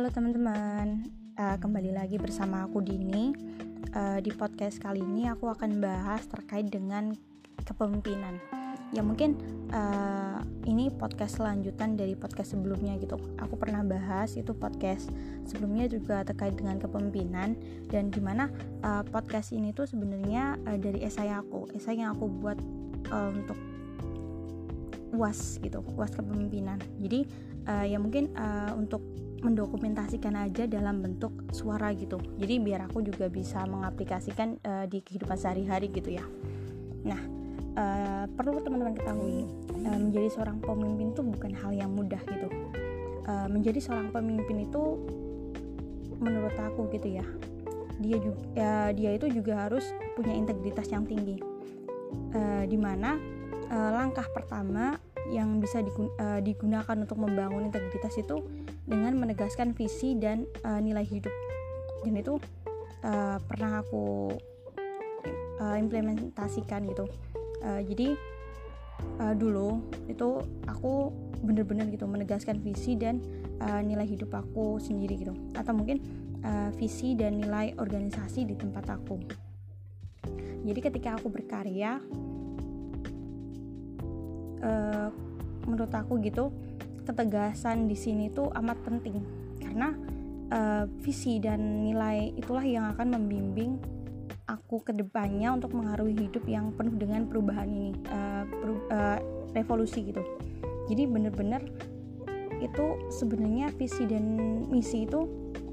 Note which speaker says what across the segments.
Speaker 1: Halo teman-teman, uh, kembali lagi bersama aku Dini. Uh, di podcast kali ini aku akan bahas terkait dengan kepemimpinan. Ya mungkin uh, ini podcast selanjutan dari podcast sebelumnya gitu. Aku pernah bahas itu podcast sebelumnya juga terkait dengan kepemimpinan dan gimana uh, podcast ini tuh sebenarnya uh, dari esai aku, esai yang aku buat uh, untuk uas gitu, uas kepemimpinan. Jadi uh, ya mungkin uh, untuk mendokumentasikan aja dalam bentuk suara gitu. Jadi biar aku juga bisa mengaplikasikan uh, di kehidupan sehari-hari gitu ya. Nah uh, perlu teman-teman ketahui uh, menjadi seorang pemimpin itu bukan hal yang mudah gitu. Uh, menjadi seorang pemimpin itu menurut aku gitu ya dia juga uh, dia itu juga harus punya integritas yang tinggi. Uh, di mana uh, langkah pertama yang bisa digunakan untuk membangun integritas itu dengan menegaskan visi dan uh, nilai hidup. Dan itu uh, pernah aku uh, implementasikan gitu. Uh, jadi uh, dulu itu aku bener-bener gitu menegaskan visi dan uh, nilai hidup aku sendiri gitu. Atau mungkin uh, visi dan nilai organisasi di tempat aku. Jadi ketika aku berkarya uh, menurut aku gitu ketegasan di sini tuh amat penting. Karena uh, visi dan nilai itulah yang akan membimbing aku ke depannya untuk mengaruhi hidup yang penuh dengan perubahan ini uh, peru uh, revolusi gitu. Jadi bener-bener itu sebenarnya visi dan misi itu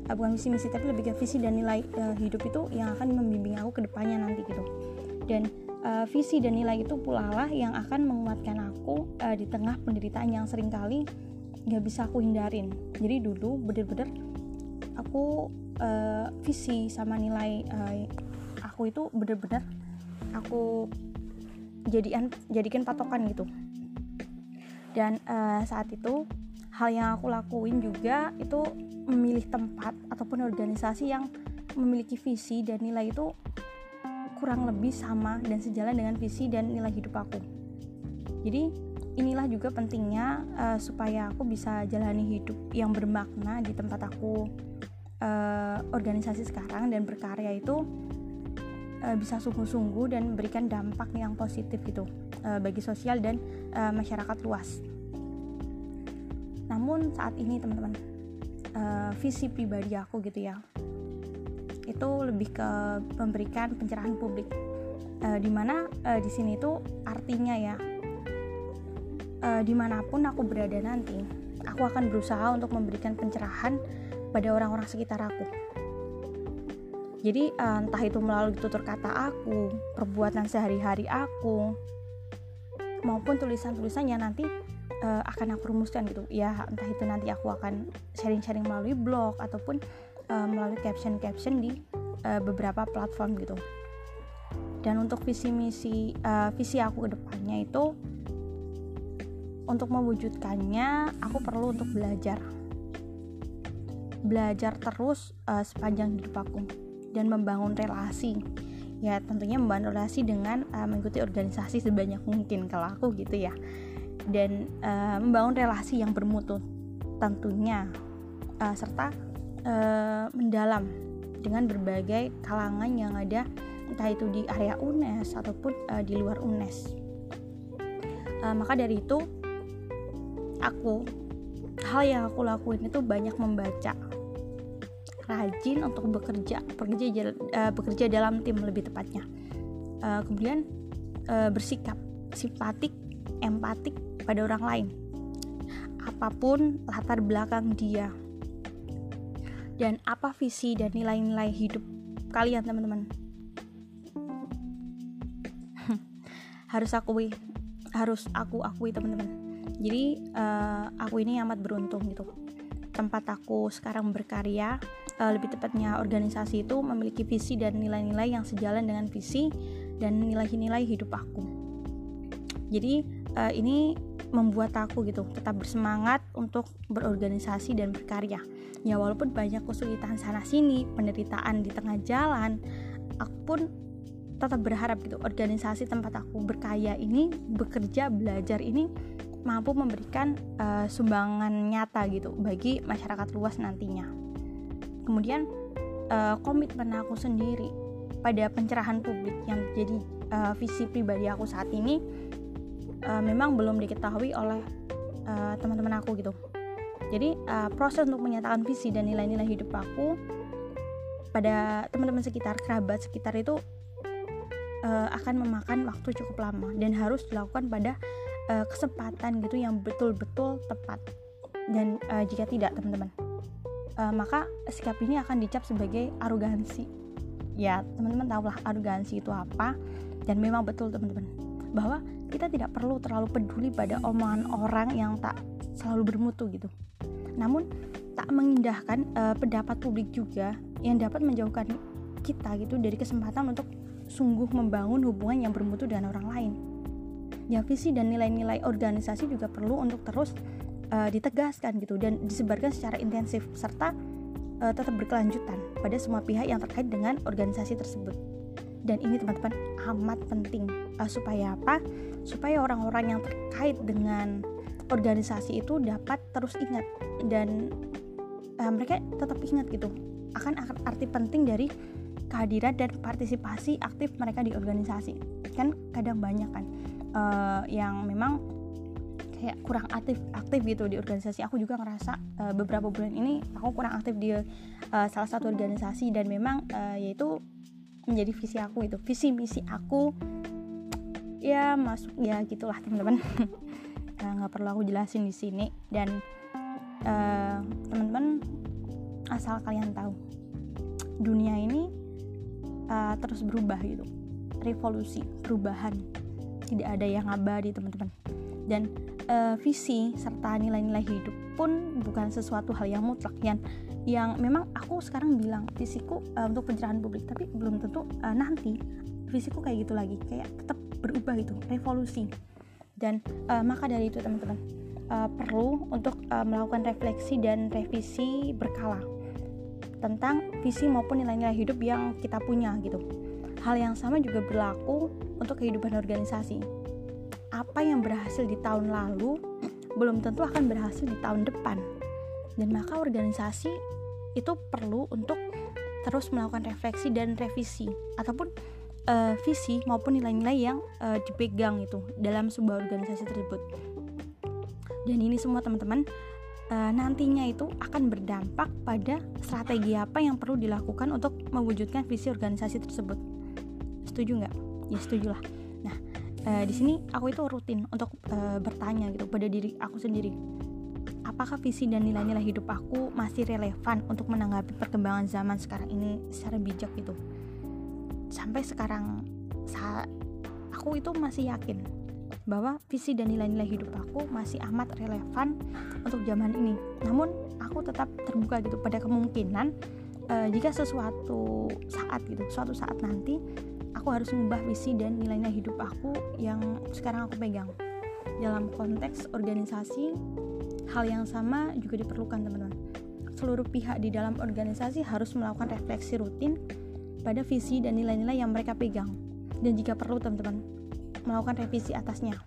Speaker 1: uh, bukan visi misi tapi lebih ke visi dan nilai uh, hidup itu yang akan membimbing aku ke depannya nanti gitu. Dan uh, visi dan nilai itu pula lah yang akan menguatkan aku uh, di tengah penderitaan yang sering kali nggak bisa aku hindarin. Jadi dulu bener-bener aku uh, visi sama nilai uh, aku itu bener-bener aku jadikan jadikan patokan gitu. Dan uh, saat itu hal yang aku lakuin juga itu memilih tempat ataupun organisasi yang memiliki visi dan nilai itu kurang lebih sama dan sejalan dengan visi dan nilai hidup aku. Jadi inilah juga pentingnya uh, supaya aku bisa jalani hidup yang bermakna di tempat aku uh, organisasi sekarang dan berkarya itu uh, bisa sungguh-sungguh dan memberikan dampak yang positif gitu uh, bagi sosial dan uh, masyarakat luas. Namun saat ini teman-teman uh, visi pribadi aku gitu ya itu lebih ke memberikan pencerahan publik uh, di mana uh, di sini tuh artinya ya uh, di mana pun aku berada nanti, aku akan berusaha untuk memberikan pencerahan pada orang-orang sekitar aku. Jadi uh, entah itu melalui tutur kata aku, perbuatan sehari-hari aku, maupun tulisan-tulisannya nanti uh, akan aku rumuskan gitu. Ya entah itu nanti aku akan sharing-sharing melalui blog ataupun uh, melalui caption-caption di uh, beberapa platform gitu. Dan untuk visi misi uh, visi aku ke depannya itu untuk mewujudkannya aku perlu untuk belajar. Belajar terus uh, sepanjang hidup aku dan membangun relasi. Ya tentunya membangun relasi dengan uh, mengikuti organisasi sebanyak mungkin kalau aku gitu ya. Dan uh, membangun relasi yang bermutu tentunya uh, serta uh, mendalam dengan berbagai kalangan yang ada entah itu di area UNES ataupun uh, di luar UNES. Uh, maka dari itu aku hal yang aku lakuin itu banyak membaca. Rajin untuk bekerja bekerja uh, bekerja dalam tim lebih tepatnya. Uh, kemudian uh, bersikap simpatik empatik pada orang lain. Apa pun latar belakang dia. Dan apa visi dan nilai-nilai hidup kalian teman-teman? Harus akui harus aku akui teman-teman jadi uh, aku ini amat beruntung gitu. Tempat aku sekarang berkarya uh, lebih tepatnya organisasi itu memiliki visi dan nilai-nilai yang sejalan dengan visi dan nilai-nilai hidup aku. Jadi uh, ini membuat aku gitu tetap bersemangat untuk berorganisasi dan berkarya. Ya walaupun banyak kesulitan sana sini penderitaan di tengah jalan aku pun tetap berharap gitu organisasi tempat aku berkarya ini bekerja belajar ini mampu memberikan uh, sumbangan nyata gitu bagi masyarakat luas nantinya. kemudian uh, komitmen aku sendiri pada pencerahan publik yang jadi uh, visi pribadi aku saat ini uh, memang belum diketahui oleh teman-teman uh, aku gitu jadi uh, proses untuk menyatakan visi dan nilai-nilai hidup aku pada teman-teman sekitar kerabat sekitar itu akan memakan waktu cukup lama dan harus dilakukan pada uh, kesempatan gitu yang betul-betul tepat. Dan uh, jika tidak teman-teman uh, maka sikap ini akan dicap sebagai arogansi. Ya teman-teman tahulah arogansi itu apa. Dan memang betul teman-teman bahwa kita tidak perlu terlalu peduli pada omongan orang yang tak selalu bermutu gitu. Namun tak mengindahkan uh, pendapat publik juga yang dapat menjauhkan kita gitu dari kesempatan untuk sungguh membangun hubungan yang bermutu dengan orang lain ya visi dan nilai-nilai organisasi juga perlu untuk terus uh, ditegaskan gitu dan disebarkan secara intensif serta uh, tetap berkelanjutan pada semua pihak yang terkait dengan organisasi tersebut. Dan ini teman-teman amat penting uh, supaya apa? Supaya orang-orang yang terkait dengan organisasi itu dapat terus ingat dan uh, mereka tetap ingat gitu akan arti penting dari kehadiran dan partisipasi aktif mereka di organisasi kan kadang banyak kan uh, yang memang kayak kurang aktif aktif gitu di organisasi. Aku juga ngerasa uh, beberapa bulan ini aku kurang aktif di uh, salah satu organisasi dan memang uh, yaitu menjadi visi aku itu. Visi misi aku ya masuk ya gitulah teman-teman. Nggak perlu aku jelasin di sini. Dan uh, teman-teman asal kalian tahu dunia ini uh, terus berubah gitu. Revolusi perubahan tidak ada yang abadi teman-teman. Dan uh, visi serta nilai-nilai hidup pun bukan sesuatu hal yang mutlak. Yang yang memang aku sekarang bilang visiku uh, untuk pencerahan publik tapi belum tentu uh, nanti visiku kayak gitu lagi. Kayak tetap berubah gitu revolusi. Dan uh, maka dari itu teman-teman uh, perlu untuk uh, melakukan refleksi dan revisi berkala tentang visi maupun nilai-nilai hidup yang kita punya gitu Hal yang sama juga berlaku untuk kehidupan organisasi. Apa yang berhasil di tahun lalu belum tentu akan berhasil di tahun depan. Dan maka organisasi itu perlu untuk terus melakukan refleksi dan revisi ataupun uh, visi maupun nilai-nilai yang uh, dipegang itu dalam sebuah organisasi tersebut. Dan ini semua teman-teman uh, nantinya itu akan berdampak pada strategi apa yang perlu dilakukan untuk mewujudkan visi organisasi tersebut setuju nggak? Ya setuju lah. Nah uh, di sini aku itu rutin untuk uh, bertanya gitu pada diri aku sendiri. Apakah visi dan nilai-nilai hidup aku masih relevan untuk menanggapi perkembangan zaman sekarang ini secara bijak gitu? Sampai sekarang saat aku itu masih yakin bahwa visi dan nilai-nilai hidup aku masih amat relevan untuk zaman ini. Namun aku tetap terbuka gitu pada kemungkinan uh, jika sesuatu saat gitu suatu saat nanti aku harus mengubah visi dan nilai-nilai hidup aku yang sekarang aku pegang. Dalam konteks organisasi hal yang sama juga diperlukan teman-teman. Seluruh pihak di dalam organisasi harus melakukan refleksi rutin pada visi dan nilai-nilai yang mereka pegang. Dan jika perlu teman-teman melakukan revisi atasnya.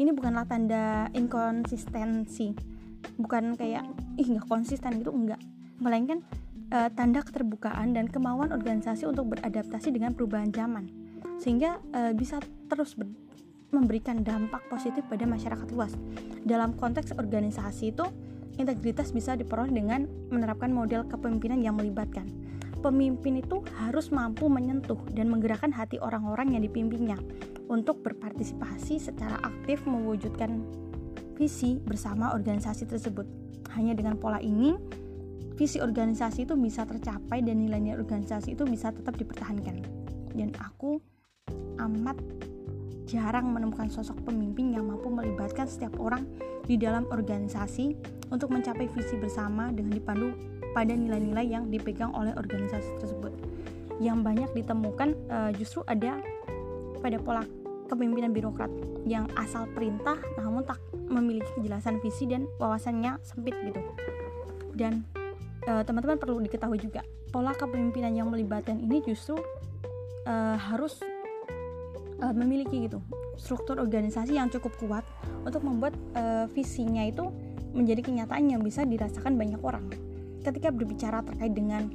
Speaker 1: Ini bukanlah tanda inkonsistensi. Bukan kayak ih nggak konsisten gitu enggak melainkan uh, tanda keterbukaan dan kemauan organisasi untuk beradaptasi dengan perubahan zaman sehingga uh, bisa terus ber memberikan dampak positif pada masyarakat luas. Dalam konteks organisasi itu, integritas bisa diperoleh dengan menerapkan model kepemimpinan yang melibatkan. Pemimpin itu harus mampu menyentuh dan menggerakkan hati orang-orang yang dipimpinnya untuk berpartisipasi secara aktif mewujudkan visi bersama organisasi tersebut. Hanya dengan pola ini, visi organisasi itu bisa tercapai dan nilai-nilai organisasi itu bisa tetap dipertahankan. Dan aku amat jarang menemukan sosok pemimpin yang mampu melibatkan setiap orang di dalam organisasi untuk mencapai visi bersama dengan dipandu pada nilai-nilai yang dipegang oleh organisasi tersebut. Yang banyak ditemukan uh, justru ada pada pola kepemimpinan birokrat yang asal perintah namun tak memiliki kejelasan visi dan wawasannya sempit gitu. Dan Eh, teman-teman uh, perlu diketahui juga pola kepemimpinan yang melibatkan ini justru uh, harus uh, memiliki gitu struktur organisasi yang cukup kuat untuk membuat uh, visinya itu menjadi kenyataan yang bisa dirasakan banyak orang ketika berbicara terkait dengan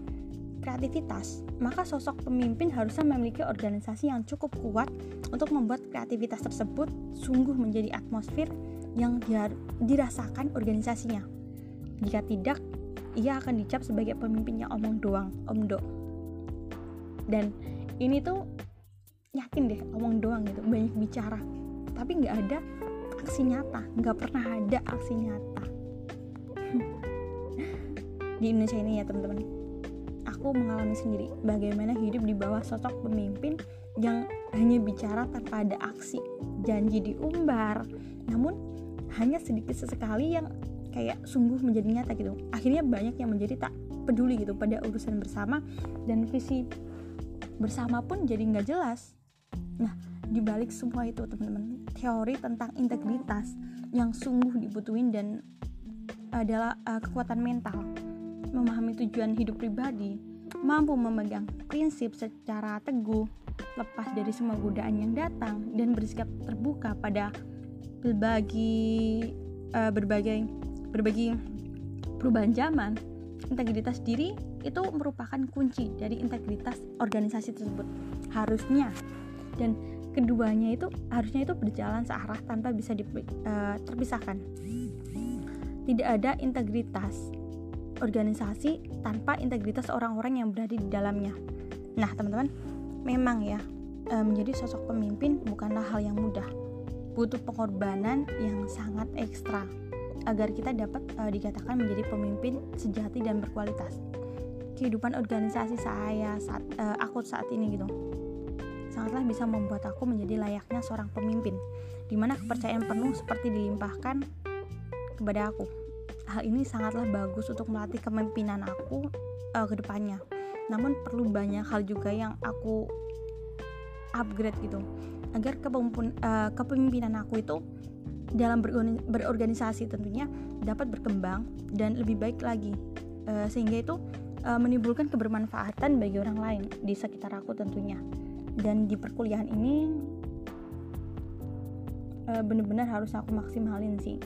Speaker 1: kreativitas, maka sosok pemimpin harusnya memiliki organisasi yang cukup kuat untuk membuat kreativitas tersebut sungguh menjadi atmosfer yang dirasakan organisasinya. Jika tidak, ia akan dicap sebagai pemimpin yang omong doang, omdo. Dan ini tuh yakin deh omong doang gitu, banyak bicara, tapi nggak ada aksi nyata, nggak pernah ada aksi nyata. Di Indonesia ini ya teman-teman aku mengalami sendiri bagaimana hidup di bawah sosok pemimpin yang hanya bicara tanpa ada aksi, janji diumbar, namun hanya sedikit sesekali yang kayak sungguh menjadi nyata gitu. Akhirnya banyak yang menjadi tak peduli gitu pada urusan bersama dan visi bersama pun jadi nggak jelas. Nah, dibalik semua itu teman-teman, teori tentang integritas yang sungguh dibutuhin dan adalah uh, kekuatan mental, memahami tujuan hidup pribadi, mampu memegang prinsip secara teguh, lepas dari semua godaan yang datang dan bersikap terbuka pada berbagai uh, berbagai berbagai perubahan zaman. Integritas diri itu merupakan kunci dari integritas organisasi tersebut. Harusnya dan keduanya itu harusnya itu berjalan searah tanpa bisa di, uh, terpisahkan. Tidak ada integritas organisasi tanpa integritas orang-orang yang berada di dalamnya. Nah, teman-teman, memang ya, e, menjadi sosok pemimpin bukanlah hal yang mudah. Butuh pengorbanan yang sangat ekstra agar kita dapat e, dikatakan menjadi pemimpin sejati dan berkualitas. Kehidupan organisasi saya saat e, aku saat ini gitu sangatlah bisa membuat aku menjadi layaknya seorang pemimpin, di mana kepercayaan penuh seperti dilimpahkan kepada aku. Hal ini sangatlah bagus untuk melatih kepemimpinan aku uh, ke depannya. Namun perlu banyak hal juga yang aku upgrade gitu. Agar uh, kepemimpinan aku itu dalam berorganisasi tentunya dapat berkembang dan lebih baik lagi. Uh, sehingga itu uh, menimbulkan kebermanfaatan bagi orang lain di sekitar aku tentunya dan di perkuliahan ini uh, benar-benar harus aku maksimalin sih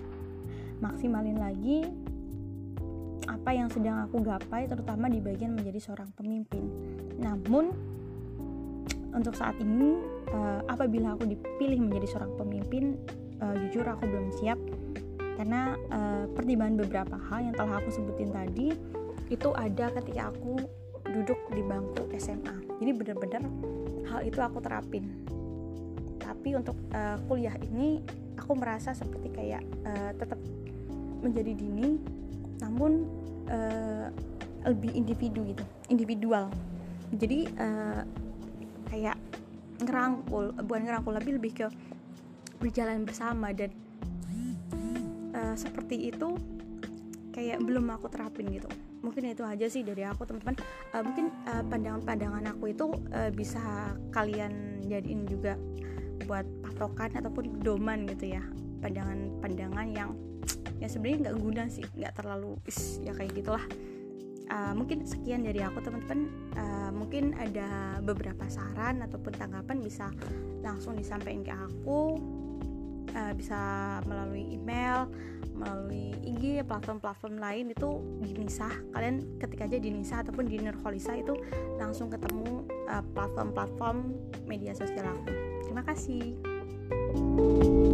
Speaker 1: maksimalin lagi apa yang sedang aku gapai terutama di bagian menjadi seorang pemimpin. Namun untuk saat ini uh, apabila aku dipilih menjadi seorang pemimpin uh, jujur aku belum siap karena pertimbangan beberapa hal yang telah aku sebutin tadi itu ada ketika aku duduk di bangku SMA. Jadi benar-benar hal itu aku terapin. Tapi untuk uh, kuliah ini aku merasa seperti kayak uh, tetap menjadi dini namun uh, lebih individu gitu individual jadi uh, kayak ngerangkul bukan ngerangkul tapi lebih ke berjalan bersama dan uh, seperti itu kayak belum aku terapin gitu. Mungkin itu aja sih dari aku teman-teman. Uh, mungkin uh, pandangan-pandangan aku itu uh, bisa kalian jadiin juga buat patokan ataupun doman gitu ya. Pandangan-pandangan yang ya sebenarnya nggak guna sih nggak terlalu is ya kayak gitulah. Uh, mungkin sekian dari aku teman-teman. Uh, mungkin ada beberapa saran ataupun tanggapan bisa langsung disampaikan ke aku. Uh, bisa melalui email melalui IG platform-platform lain itu di Nisa kalian ketik aja di Nisa ataupun di Nurholisa itu langsung ketemu platform-platform uh, media sosial aku. Terima kasih. thank you